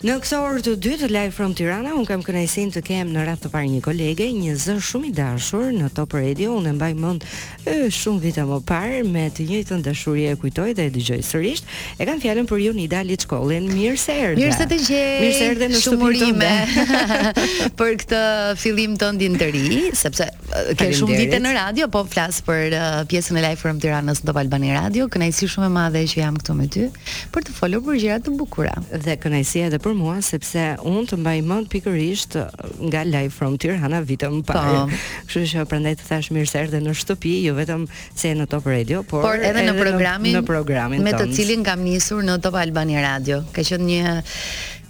Në këtë orë të dytë Live From Tirana unë kam kënaqësinë të kem në radhë të parë një kolege, një zë shumë i dashur në Top Radio, unë e mbaj mend yy shumë vite më parë, me të njëjtën dashuri e kujtoj dhe e dëgjoj sërisht. E kam fjalën për Jonida Liçkollin. Mirë se erdhe. Mirë se të gjej. Mirë se erdhe në shtëpinë tënde. për këtë fillim tëndin të ri, sepse ke shumë vite në radio, po flas për uh, pjesën e Live From Tiranës në Top Albania Radio. Kënaqësi shumë e madhe që jam këtu me ty. Për Folur për gjëra të bukura. Dhe kënaqësi edhe për mua sepse unë të mbaj mend pikërisht nga Live from Tirana vite më parë. Po. Kështu që prandaj të thash mirë se erdhe në shtëpi, jo vetëm se në Top Radio, por, por edhe, edhe në programin në programin me të cilin kam nisur në Top Albania Radio. Ka qenë një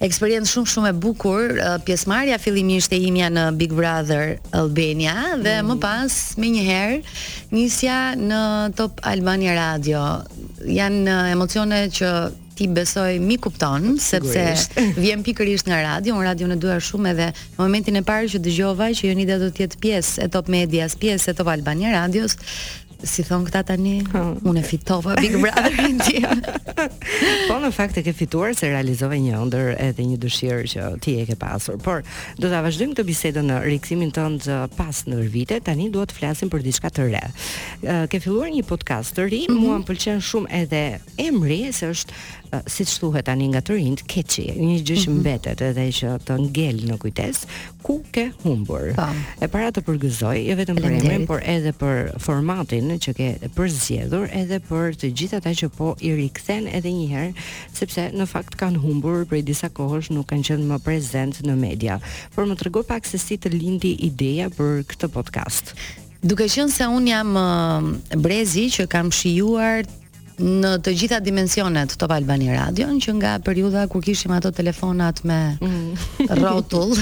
eksperiencë shumë shumë e bukur, pjesëmarrja fillimisht e imja në Big Brother Albania dhe mm. më pas menjëherë nisja në Top Albania Radio. janë uh, emocione që ti besoj mi kupton sepse vjen pikërisht nga radio, un radion e dua shumë edhe në momentin e parë që dëgjova që Jonida do të jetë pjesë e Top Medias, pjesë e Top Albania Radios, si thon këta tani, hmm. unë e fitova Big Brotherin tim. Po, në fakt e ke fituar se realizove një ëndër edhe një dëshirë që ti e ke pasur. Por do ta vazhdojmë këtë bisedë në rikthimin tënd pas ndër vite. Tani duhet të flasim për diçka të re. ke filluar një podcast të ri, mm -hmm. mua më pëlqen shumë edhe emri se është siç thuhet tani nga të rinjtë, catchy, një gjë që mhm. mbetet mm -hmm. edhe që të ngel në kujtesë, ku ke humbur. Pa. Po. E para të përgëzoj, jo vetëm për emrin, por edhe për formatin që ke përzgjedhur, edhe për të gjithë ata që po i rikthen edhe një herë, sepse në fakt kanë humbur prej disa kohësh, nuk kanë qenë më prezent në media. Por më trego pak se si të lindi ideja për këtë podcast. Duke qenë se un jam brezi që kam shijuar në të gjitha dimensionet Top Albania Radion, që nga periudha kur kishim ato telefonat me mm. rrotull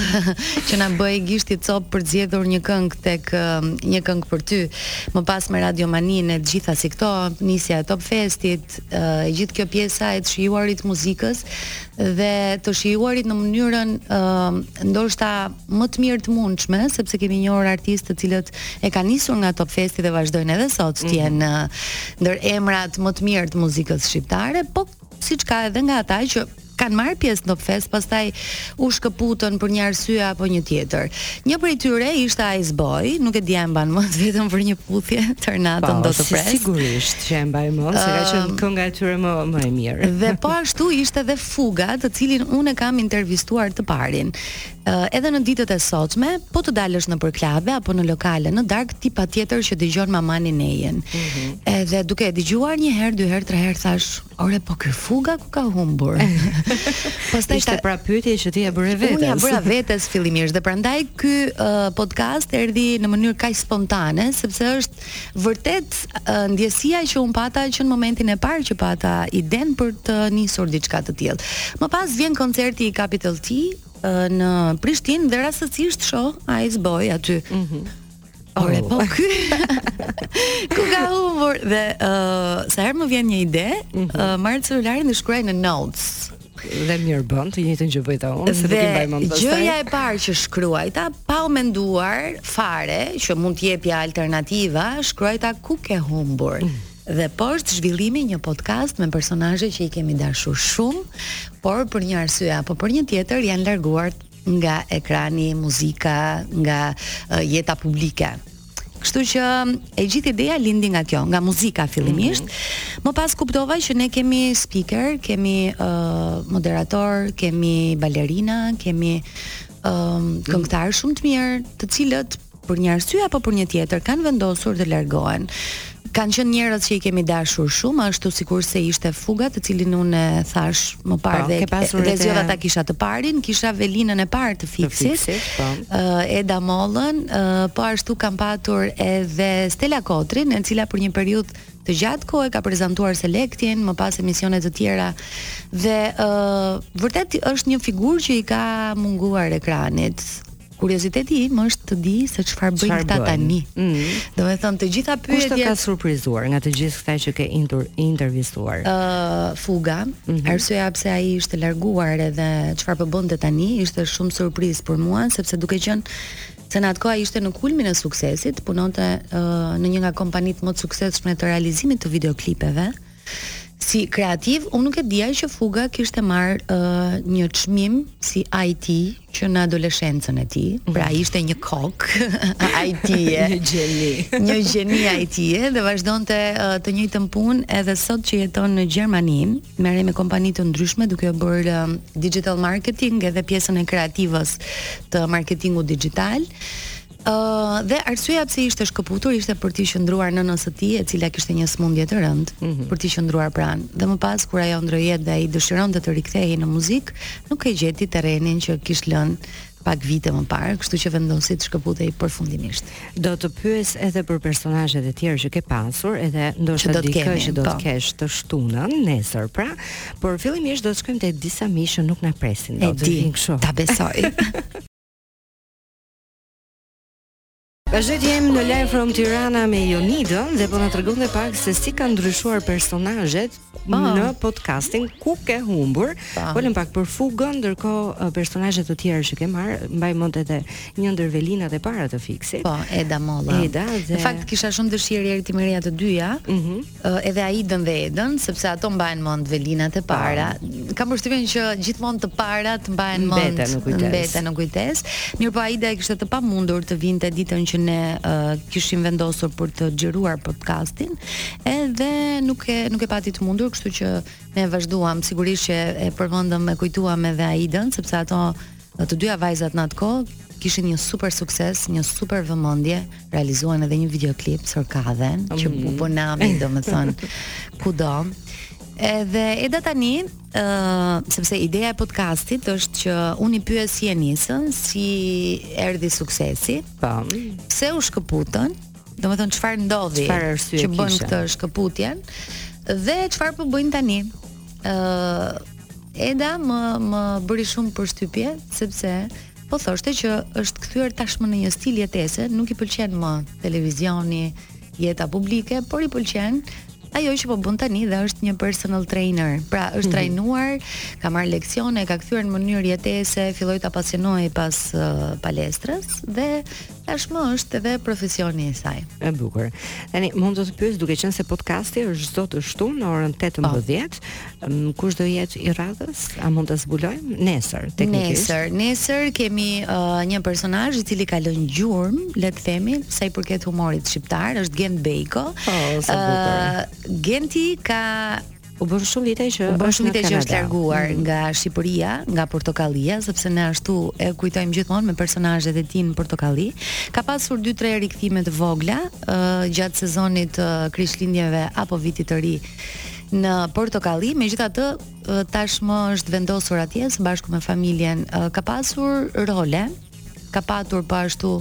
që na bëhej gishti cop për të zgjedhur një këngë tek um, një këngë për ty. Më pas me Radio Maninë e të gjitha si këto, nisja e Top Festit, uh, e gjithë kjo pjesa e të shijuarit muzikës dhe të shijuarit në mënyrën uh, ndoshta më të mirë të mundshme, sepse kemi njohur artistë të cilët e kanë nisur nga Top Festi dhe vazhdojnë edhe sot të mhm. jenë mm -hmm. ndër emrat më të mirë të muzikës shqiptare, po siç ka edhe nga ata që kanë marrë pjesë në fest, pastaj u shkëputën për një arsye apo një tjetër. Një prej tyre ishte Ice Boy, nuk e di a e mban mend vetëm për një puthje tërë natën po, do të pres. Po, sigurisht që e mbaj mend, se ka qenë kënga e tyre më më e mirë. Dhe po ashtu ishte dhe Fuga, të cilin unë kam intervistuar të parin. edhe në ditët e sotme, po të dalësh nëpër klube apo në lokale në darkë, ti patjetër që dëgjon mamanin e Jen. Mm -hmm. Edhe duke e dëgjuar një herë, dy herë, tre herë thashë, "Ore, po ky Fuga ku ka humbur?" Pastaj ishte ta... pra pyetje që ti e bëre vetes. Unë ia bëra vetes fillimisht dhe prandaj ky uh, podcast erdhi në mënyrë kaq spontane, sepse është Vërtet, ndjesia që unë pata që në momentin e parë që pata idenë për të nisur diçka të tillë. Më pas vjen koncerti i Capital T në Prishtinë dhe rastësisht shoh Ice Boy aty. Mhm. Mm Ore, po ky. Ku ka humbur dhe uh, sa herë më vjen një ide, mm -hmm. uh, marr celularin dhe shkruaj në notes. Dhe mirë bën, të njëjtën gjë bëj unë, se s'do të mbaj mend pastaj. Gjëja e parë që shkruajta pa u menduar fare që mund të jepja alternativa, shkruajta ku ke humbur. Mm. Dhe poshtë zhvillimi një podcast me personazhe që i kemi dashur shumë, por për një arsye apo për një tjetër janë larguar nga ekrani, muzika, nga jeta publike. Kështu që e gjithë ideja lindi nga kjo, nga muzika fillimisht. Mm -hmm. Më pas kuptova që ne kemi spikerë, kemi uh, moderatorë, kemi balerina, kemi uh, këngëtarë shumë të mirë, të cilët për një arsye apo për një tjetër kanë vendosur të largohen. Kanë qenë njerëz që i kemi dashur shumë, ashtu sikurse ishte Fuga të cilin unë e thashë më parë po, dhe dhe zgjodha ta kisha të parin, kisha velinën e parë të Fiksit. Po. Ë Eda Mollën, po ashtu kam patur edhe Stella Kotrin, e cila për një periudhë të gjatë kohe ka prezantuar Selektin, më pas emisione të tjera dhe ë vërtet është një figurë që i ka munguar ekranit Kurioziteti im është të di se çfarë bëjnë këta tani. Mm. Domethënë të gjitha pyetjet. Kush të ka surprizuar nga të gjithë këta që ke inter, intervistuar? Ë uh, Fuga, mm -hmm. arsyeja pse ai ishte larguar edhe çfarë po bënte tani ishte shumë surprizë për mua sepse duke qenë se në atë kohë ai ishte në kulmin e suksesit, punonte uh, në një nga kompanitë më të suksesshme të realizimit të videoklipeve. Si kreativ, unë nuk e dija që Fuga kishte marrë uh, një çmim si IT që në adoleshencën e tij. Pra mhm. ishte një kokë IT, një gjeni, një gjeni IT dhe vazhdonte uh, të njëjtën punë edhe sot që jeton në Gjermani, merrej me kompani të ndryshme duke u bërë uh, digital marketing edhe pjesën e kreativës të marketingut digital Ë dhe arsyeja pse ishte shkëputur ishte për t'i qëndruar nënës së tij, e cila kishte një sëmundje të rëndë, mm -hmm. për t'i qëndruar pranë. Dhe më pas kur ajo ndërroi jetë dhe ai dëshironte të rikthehej në muzikë, nuk e gjeti terrenin që kish lënë pak vite më parë, kështu që vendosi të shkëputej përfundimisht. Do të të pyes edhe për personazhet e tjerë që ke pasur, edhe ndoshta dikë që do të po. kesh të shtunën nesër, pra, por fillimisht do të shkojmë te disa mish që nuk na presin dot. E di, kështu. Ta besoj. Vazhdojmë jemi në Live from Tirana me Jonidën dhe po na tregonte pak se si kanë ndryshuar personazhet pa. Po. në podcastin ku ke humbur. Po. Folëm pak për fugën, ndërkohë personazhe të tjerë që ke marrë, mbaj mend edhe një ndër velinat e para të Fiksit. Po, Eda Molla. Eda dhe Në fakt kisha shumë dëshirë t'i merrja të dyja. Mhm. Mm edhe Aidën dhe Edën, sepse ato mbahen mend velinat e po. para. Kam përshtypjen që gjithmonë të parat mbahen mend në kujtesë. Mbeten në kujtesë. Mirëpo Aida e kishte të pamundur të vinte ditën që ne uh, kishim vendosur për të xhiruar podcastin, edhe nuk e nuk e pati të mundur, kështu që ne e vazhduam. Sigurisht që e përmendëm e kujtuam edhe Aidën, sepse ato Të dyja vajzat në atë kohë kishin një super sukses, një super vëmendje, realizuan edhe një videoklip Sorkadhen, mm -hmm. që mhm. u bë nami, domethënë kudo. Edhe Eda tani, ë, uh, sepse ideja e podcastit është që unë i pyes si e nisën, si erdhi suksesi? Po. Pse u shkëputën? Domethënë çfarë ndodhi që bënë këtë shkëputjen? Dhe çfarë po bëjnë tani? Ë uh, Eda më më bëri shumë përshtypje sepse po thoshte që është kthyer tashmë në një stil jetese, nuk i pëlqen më televizioni, jeta publike, por i pëlqen ajo që po bën tani dhe është një personal trainer. Pra, është mm -hmm. trajnuar, ka marrë leksione, ka kthyer në mënyrë jetese, filloi të pasionohej pas uh, palestrës dhe Tashmë është edhe profesioni i saj. E bukur. Tani mund të të pyes duke qenë se podcasti është çdo të shtunë në orën 18, po. mm, kush do jetë i radhës? A mund ta zbulojmë nesër teknikisht? Nesër, nesër kemi uh, një personazh i cili ka lënë gjurmë, le të themi, sa i përket humorit shqiptar, është Gent Bejko. Oh, sa bukur. Uh, Genti ka U bën shumë vite që u bën shumë vite që është larguar mm. nga Shqipëria, nga Portokallia, sepse ne ashtu e kujtojmë gjithmonë me personazhet e tij në Portokalli. Ka pasur 2-3 rikthime të vogla uh, gjatë sezonit të Krishtlindjeve apo vitit të ri në Portokalli, megjithatë uh, tashmë është vendosur atje së bashku me familjen. Uh, ka pasur role ka patur po ashtu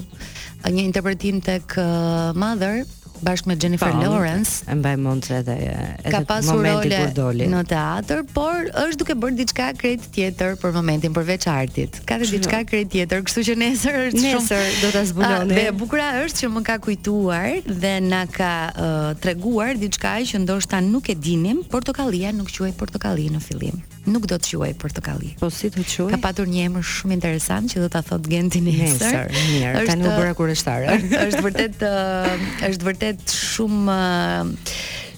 një interpretim tek uh, Mother bashkë me Jennifer pa, po, Lawrence. E mbaj mend se edhe edhe ka pasur role në teatër, por është duke bërë diçka krejt tjetër për momentin përveç artit. Ka dhe diçka krejt tjetër, kështu që nesër është nesër, shumë nesër do ta zbuloni. Ah, dhe e bukura është që më ka kujtuar dhe na ka uh, treguar diçka që ndoshta nuk e dinim, portokallia nuk quhej portokalli në fillim. nuk do të quhej portokalli. Po si do të quhej? Ka patur një emër shumë interesant që do ta thotë Genti nesër. Mirë, është, tani u bëra kureshtare. Është, është vërtet është vërtet shumë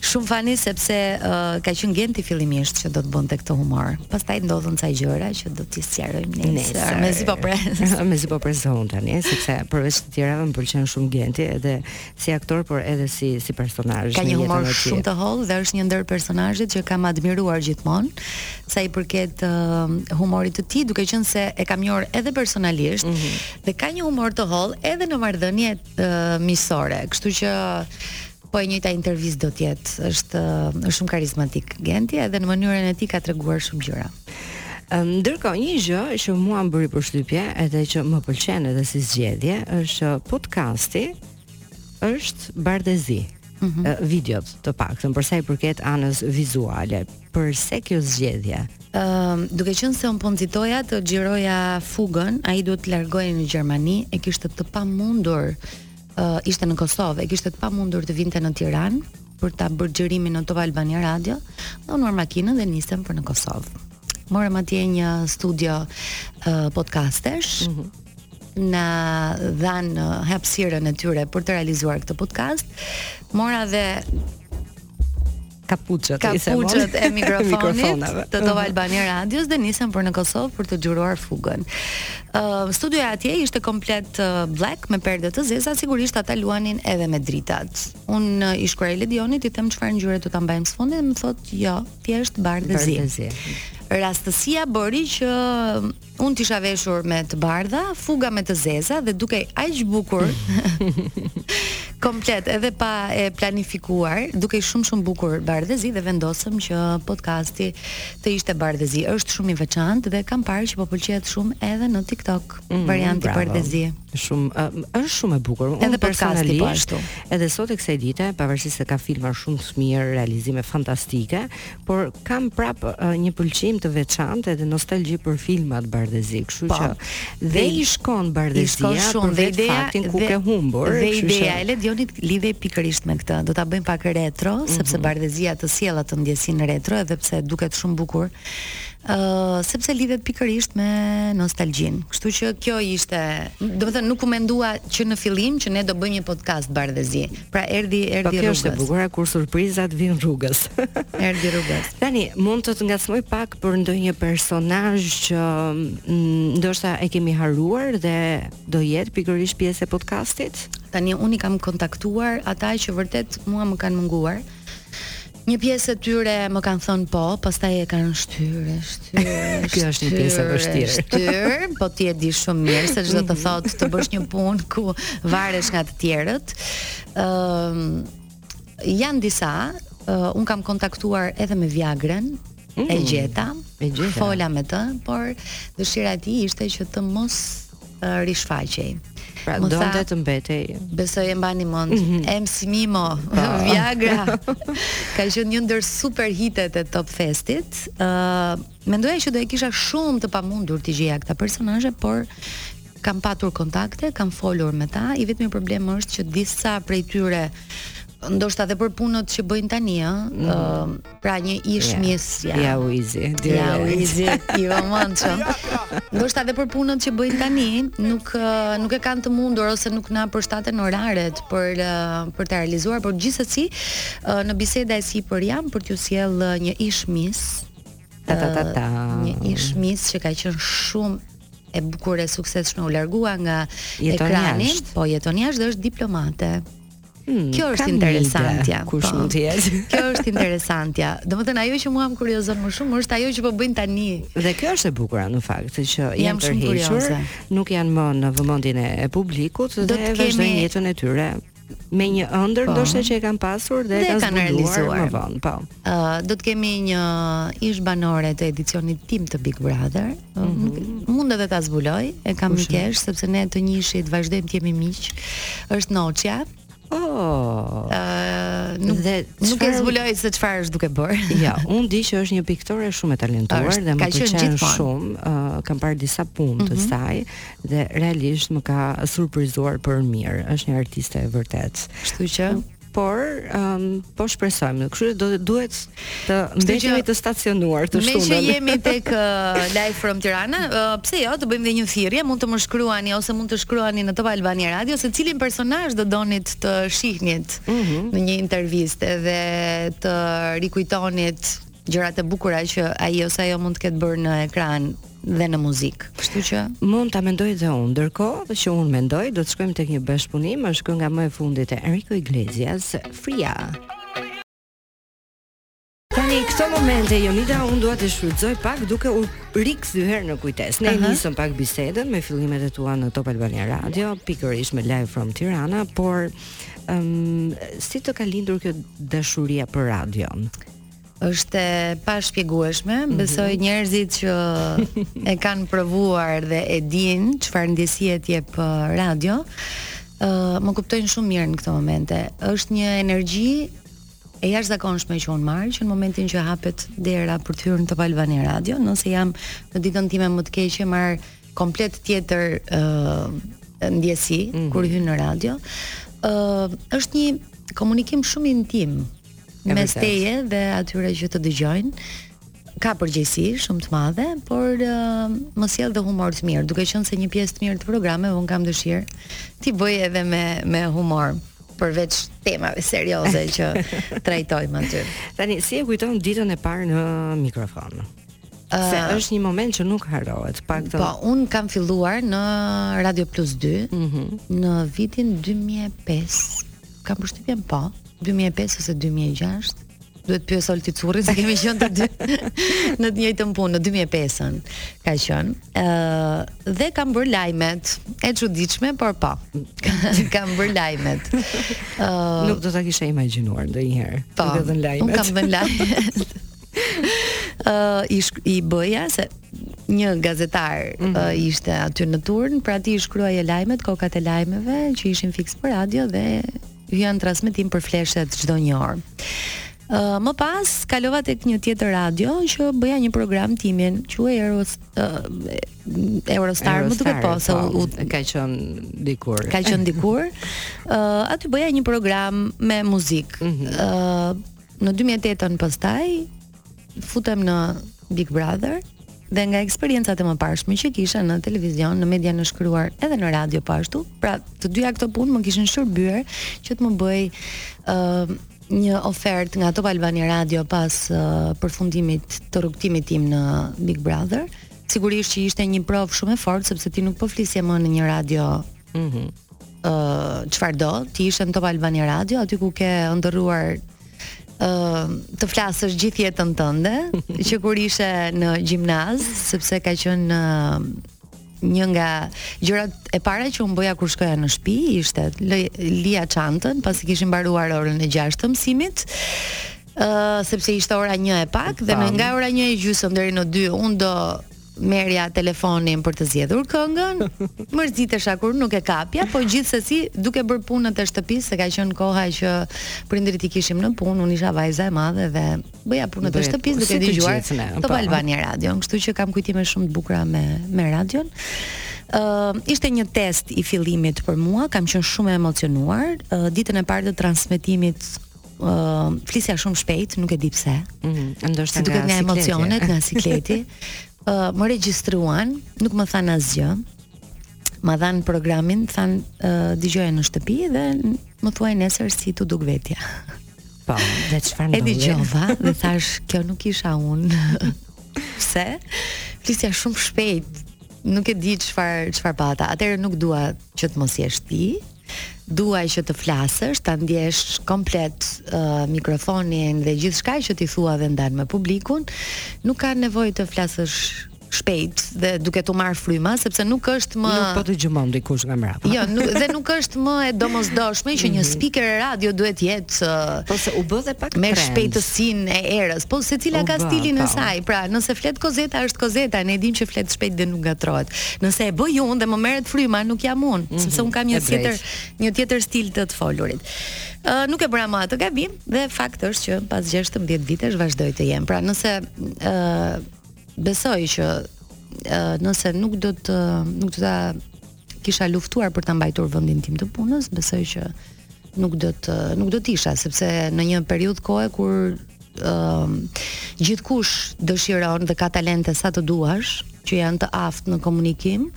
shumë fani sepse uh, ka qenë Genti fillimisht që do të bënte këtë humor. Pastaj ndodhën ca gjëra që do t'i sqarojmë nesër. Mezi po pres. Mezi po pres unë tani, sepse përveç të tjerave më pëlqen shumë Genti edhe si aktor por edhe si si personazh ka një humor shumë të hollë dhe është një ndër personazhet që kam admiruar gjithmonë sa i përket uh, humorit të tij duke qenë se e kam njohur edhe personalisht mm -hmm. dhe ka një humor të hollë edhe në marrëdhëniet uh, miqësore kështu që Po e njëjta intervistë do të jetë, është uh, është shumë karizmatik Genti edhe në mënyrën e tij ka treguar shumë gjëra. Ndërkohë, një gjë që mua më bëri përshtypje, edhe që më pëlqen edhe si zgjedhje, është që podcasti është bardhezi. Mm -hmm. videot të paktën për sa i përket anës vizuale. Përse kjo zgjedhje? Ëm, ehm, uh, duke qenë se unë po nxitoja të xhiroja Fugën, ai duhet të largohej në Gjermani, e kishte të pamundur uh, ishte në Kosovë e kishte të pamundur të vinte në Tiranë për ta bërë xhirimin në Top Albania Radio, dhe unë marr makinën dhe nisem për në Kosovë. Morëm atje një studio uh, podcastesh. Mm -hmm na dhan hapësirën e tyre për të realizuar këtë podcast. Mora dhe kapuçët e kapuçët e mikrofonit të Top Albania Radios dhe nisem për në Kosovë për të xhiruar Fugën. Ë uh, studioja atje ishte komplet uh, black me perde të zeza, sigurisht ata luanin edhe me dritat. Unë uh, i shkruaj Ledionit i them çfarë ngjyre do ta mbajmë se dhe më thotë jo, thjesht bardhezi. Rastësia bëri që Unë të isha veshur me të bardha, Fuga me të zeza dhe dukej aq bukur. Komplet, edhe pa e planifikuar, dukej shumë shumë bukur bardhezi dhe vendosëm që podcasti të ishte bardhezi. Është shumë i veçantë dhe kam parë që po pëlqehet shumë edhe në TikTok mm, varianti bravo. bardhezi. Shumë është shumë e bukur. Unë edhe personalisht po ashtu. Edhe sot e kësaj dite, pavarësisht se ka filma shumë të mirë, realizime fantastike, por kam prapë uh, një pëlqim të veçantë edhe nostalgji për filmat bardhezi, kështu po. që dhe i shkon bardhezia i shkon për vetë faktin ku ke humbur. Dhe ideja e Ledionit lidhej pikërisht me këtë. Do ta bëjmë pak retro, mm -hmm. sepse bardhezia të sjell atë ndjesinë retro edhe pse duket shumë bukur. Uh, sepse lidhet pikërisht me nostalgjinë. Kështu që kjo ishte, domethënë nuk u mendua që në fillim që ne do bëjmë një podcast bardhezi. Pra erdhi erdhi rrugës. Po kjo është e bukur, kur surprizat vijnë rrugës. erdhi rrugës. Tani mund të të ngacmoj pak për ndonjë personazh që mm, ndoshta e kemi harruar dhe do jetë pikërisht pjesë e podcastit. Tani unë i kam kontaktuar ata që vërtet mua më kanë munguar Një pjesë e tyre më kanë thënë po, pastaj e kanë shtyrë, shtyrë. Kjo është një pjesë e vështirë. Shtyrë, po ti e di shumë mirë se ç'do të mhm. thotë të bësh një punë ku varesh nga të tjerët. Ëm um, janë disa, uh, unë kam kontaktuar edhe me Viagrën, mm, e gjeta. E gjeta. Fola me të, por dëshira e tij ishte që të mos rishfaqej. Pra, donte të mbetej. Besoj e mbani mend. Mm -hmm. MC Mimo, pa. Po. Viagra. ka qenë një ndër super hitet e Top Festit. Ë, uh, mendoja që do e kisha shumë të pamundur t'i gjeja këta personazhe, por kam patur kontakte, kam folur me ta. I vetmi problem është që disa prej tyre ndoshta edhe për punët që bëjnë tani, ë, mm -hmm. uh, pra një ish yeah. mis. Ja u izi. Ja u izi. I vëmendshë. Ndoshta edhe për punët që bëjnë tani, nuk nuk e kanë të mundur ose nuk na përshtaten oraret për për ta realizuar, por gjithsesi në biseda e sipër jam për t'ju sjellë një ish mis. Ta ta ta ta. Një ish mis që ka qenë shumë e bukur e suksesshme u largua nga ekrani, jeton jashtë. po jeton jashtë dhe është diplomate. Hmm, kjo është interesantja. Kush po. mund të jetë? kjo është interesantja. Domethënë ajo që mua më kuriozon më shumë është ajo që po bëjnë tani. Dhe kjo është e bukur në fakt, se që janë tërhequr, nuk janë më në vëmendjen e publikut dhe vazhdojnë jetën e tyre me një ëndërr po. ndoshta që e kanë pasur dhe, dhe e kanë realizuar më vonë, po. Ë uh, do të kemi një ish banore të edicionit tim të Big Brother, Mhm. Mund edhe ta zbuloj, e kam kesh sepse ne të njëshit vazhdojmë të jemi miq. Është Noçja. Oh. Uh, nuk dhe nuk e zbuloj se çfarë është duke bërë. Jo, unë di që është një piktore shumë e talentuar është, dhe më pëlqen shumë. Uh, kam parë disa punë mm -hmm. të mhm. saj dhe realisht më ka surprizuar për mirë. Është një artiste e vërtetë. Kështu që por um, po shpresojmë. Kështu që do të duhet të mbetemi të stacionuar të shtunën. Meqë jemi tek uh, Live from Tirana, uh, pse jo, të bëjmë dhe një thirrje, mund të më shkruani ose mund të shkruani në Top Albania Radio se cilin personazh do donit të shihnit mm -hmm. në një intervistë dhe të rikujtonit gjërat e bukura që ai ose ajo mund të ketë bërë në ekran dhe në muzikë. Kështu që mund ta mendoj dhe unë. Ndërkohë që unë mendoj, do të shkojmë tek një bashkëpunim, është kënga më e fundit e Enrique Iglesias, Fria. Tani këto momente Jonida unë dua të shfrytëzoj pak duke u rikthyer në kujtesë. Ne nisëm pak bisedën me fillimet e tua në Top Albania Radio, pikërisht me Live from Tirana, por um, si të ka lindur kjo dashuria për radion? Është e pashpjegueshme, mhm. besoj njerëzit që e kanë provuar dhe e dinë çfarë ndjesie të jep uh, radio, ë uh, më kuptojnë shumë mirë në këto momente. Është një energji e jashtëzakonshme që unë marr që në momentin që hapet dera për të hyrë në Top Albania Radio, nëse jam në ditën time më të keqe marr komplet tjetër ë uh, ndjesi mm -hmm. kur hyn në radio. ë uh, është një komunikim shumë intim mes teje dhe atyre që të dëgjojnë ka përgjegjësi shumë të madhe, por uh, më sjell dhe humor të mirë, duke qenë se një pjesë të mirë të programeve unë kam dëshirë t'i bëj edhe me me humor përveç temave serioze që trajtojmë aty. Tani si e kujton ditën e parë në mikrofon? Se uh, është një moment që nuk harrohet. Pak të... Po, unë kam filluar në Radio Plus 2 mm -hmm. në vitin 2005. Kam përshtypjen po, 2005 ose 2006. Duhet pyes Olti Currin se kemi qenë të dy në të njëjtën punë në 2005-ën. Ka qenë. Ë uh, dhe kam bër lajmet e çuditshme, por po. kam bër lajmet. Ë uh, Nuk do ta kisha imagjinuar ndonjëherë. duke, po, dhën lajmet. Unë kam dhën lajmet. Ë uh, i, i bëja se një gazetar mm -hmm. uh, ishte aty në turn, pra ti shkruaje lajmet, kokat e lajmeve që ishin fiks për radio dhe hyje n'transmetim për fleshet çdo një orë. Uh, më pas kalova tek një tjetër radio që bëja një program timin, quhej Eros uh, Eurostar, më duket po se po, u ka qen dikur. Ka qen dikur. Ë uh, aty bëja një program me muzikë. Ë mm -hmm. uh, Në 2008-ën pastaj futem në Big Brother dhe nga eksperiencat e mëparshme që kisha në televizion, në median e shkruar edhe në radio po ashtu, pra të dyja këto punë më kishin shërbyer që të më bëhej ë uh, një ofertë nga Top Albania Radio pas uh, përfundimit të rrugëtimit tim në Big Brother. Sigurisht që ishte një provë shumë e fortë sepse ti nuk po flisje më në një radio Mhm. Mm ë uh, çfarëdo. Ti ishe në Top Albania Radio, aty ku ke ëndërruar ë uh, të flasësh gjithë jetën tënde, që kur ishe në gjimnaz, sepse ka qenë uh, një nga gjërat e para që unë bëja kur shkoja në shtëpi ishte lë, lija çantën pasi kishim mbaruar orën e 6 të mësimit. Ë uh, sepse ishte ora 1 e pak dhe nga ora 1 e gjysmë deri në 2 unë do merrja telefonin për të zgjedhur këngën. Mërzitesha kur nuk e kapja, po gjithsesi duke bërë punët e shtëpisë, se ka qenë koha që prindërit i kishim në punë, unë isha vajza e madhe dhe bëja punët e shtëpisë duke dëgjuar Top po. Albania Radio, kështu që kam kujtime shumë të bukura me me radion. Ë uh, ishte një test i fillimit për mua, kam qenë shumë e emocionuar. Uh, ditën e parë të transmetimit ë uh, flisja shumë shpejt, nuk e di pse. Ëh, mm, ndoshta nga, nga emocionet, nga sikleti. ë uh, më regjistruan, nuk më thanë asgjë. Ma dhanë programin, thanë uh, dëgjoje në shtëpi dhe më thuaj nesër si t'u duk vetja. Po, dhe çfarë ndodhi? E dëgjova dhe thashë, kjo nuk isha unë. Pse? Flisja shumë shpejt. Nuk e di çfarë çfarë pata. Atëherë nuk dua që të mos jesh ti, Dua që të flasësh, ta ndjesh komplet uh, mikrofonin dhe gjithçka që ti thua dhe ndan me publikun. Nuk ka nevojë të flasësh shpejt dhe duke t'u marrë fryma sepse nuk është më Nuk po të gjëmon dikush nga mbrapa. Jo, nuk, dhe nuk është më e domosdoshme që një mhm. spikere radioje duhet të jetë uh, po se u bë dhe pak me shpejtësinë e erës. Po secila ka stilin e saj. Pra, nëse flet Kozeta është Kozeta, ne dimë që flet shpejt dhe nuk ngatërrohet. Nëse e bëj unë dhe më merret fryma, nuk jam unë, mm -hmm, sepse unë kam një tjetër një tjetër stil të të folurit. Ë uh, nuk e bëra më atë gabim dhe fakt është që pas 16 vitesh vazhdoj të jem. Pra nëse ë uh, besoj që uh, nëse nuk do të nuk do ta kisha luftuar për ta mbajtur vendin tim të punës, besoj që nuk do të nuk do të isha sepse në një periudhë kohe kur ë uh, gjithkush dëshiron dhe ka talente sa të duash që janë të aftë në komunikim,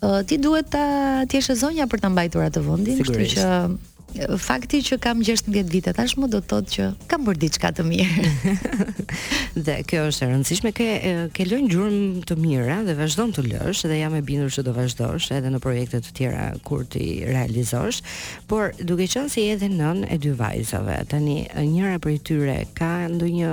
uh, ti duhet ta ti jesh e zonja për ta mbajtur atë vendin, kështu që fakti që kam 16 vite tashmë do të thotë që kam bërë diçka të mirë. dhe kjo është e rëndësishme, ke ke lënë gjurmë të mira dhe vazhdon të lësh dhe jam e bindur që do vazhdosh edhe në projekte të tjera kur t'i realizosh. Por, duke qenë se je edhe nënë e dy vajzave, tani njëra prej tyre ka ndonjë,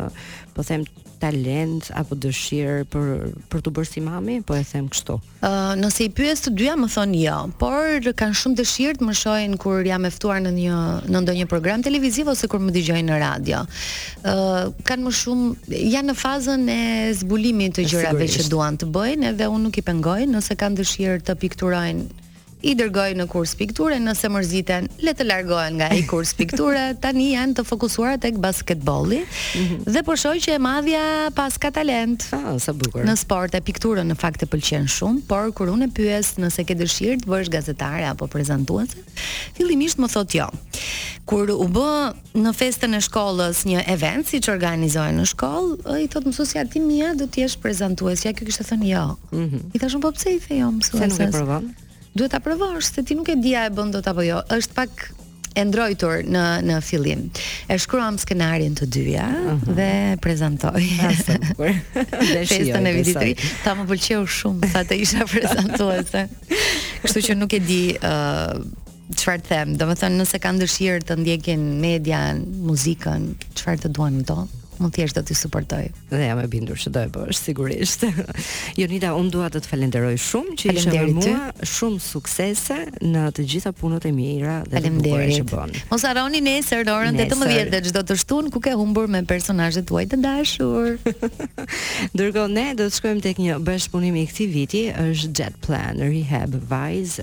po them, talent apo dëshirë për për t'u bërë si mami, po e them kështu. Ë, uh, nëse i pyes të dyja më thonë jo, por kanë shumë dëshirë të më shohin kur jam e ftuar në një në ndonjë program televiziv ose kur më dëgjojnë në radio. Ë, uh, kanë më shumë janë në fazën e zbulimit të gjërave që duan të bëjnë, edhe unë nuk i pengoj nëse kanë dëshirë të pikturojnë i dërgoj në kurs pikture nëse mërziten le të largohen nga ai kurs pikture tani janë të fokusuara tek basketbolli mm -hmm. dhe po shoh që e madhja paska talent ah sa bukur në sport e pikturën në fakt e pëlqen shumë por kur unë e pyes nëse ke dëshirë të bëhesh gazetare apo prezantuese fillimisht më thotë jo kur u bë në festën e shkollës një event siç organizojnë në shkollë, i thotë mësuesja ti Mia do të jesh prezantuesja, kjo kishte thënë jo. Mm -hmm. I thashë po pse i the jo mësuesës? Se nuk e provon. Duhet ta provosh se ti nuk e di a e bën dot apo jo. Është pak e ndrojtur në në fillim. E shkruam skenarin të dyja uh mhm. -huh. dhe prezantoi. Festën e vitit të ri. Tha më pëlqeu shumë sa të isha prezantuese. Kështu që nuk e di ë uh, Çfarë të them, domethënë nëse kanë dëshirë të ndjekin median, muzikën, çfarë të duan këto? Unë thjesht do t'i suportoj. Dhe jam e bindur që do e bësh, sigurisht. Jonida, unë dua të të falenderoj shumë që ishe me mua, shumë suksese në të gjitha punët e mira dhe të bukura që bën. Mos harroni nesër në orën 18 dhe çdo të shtunë ku ke humbur me personazhet tuaj të dashur. Ndërkohë ne do të shkojmë tek një bashkëpunim i këtij viti, është Jet Plan Rehab Vice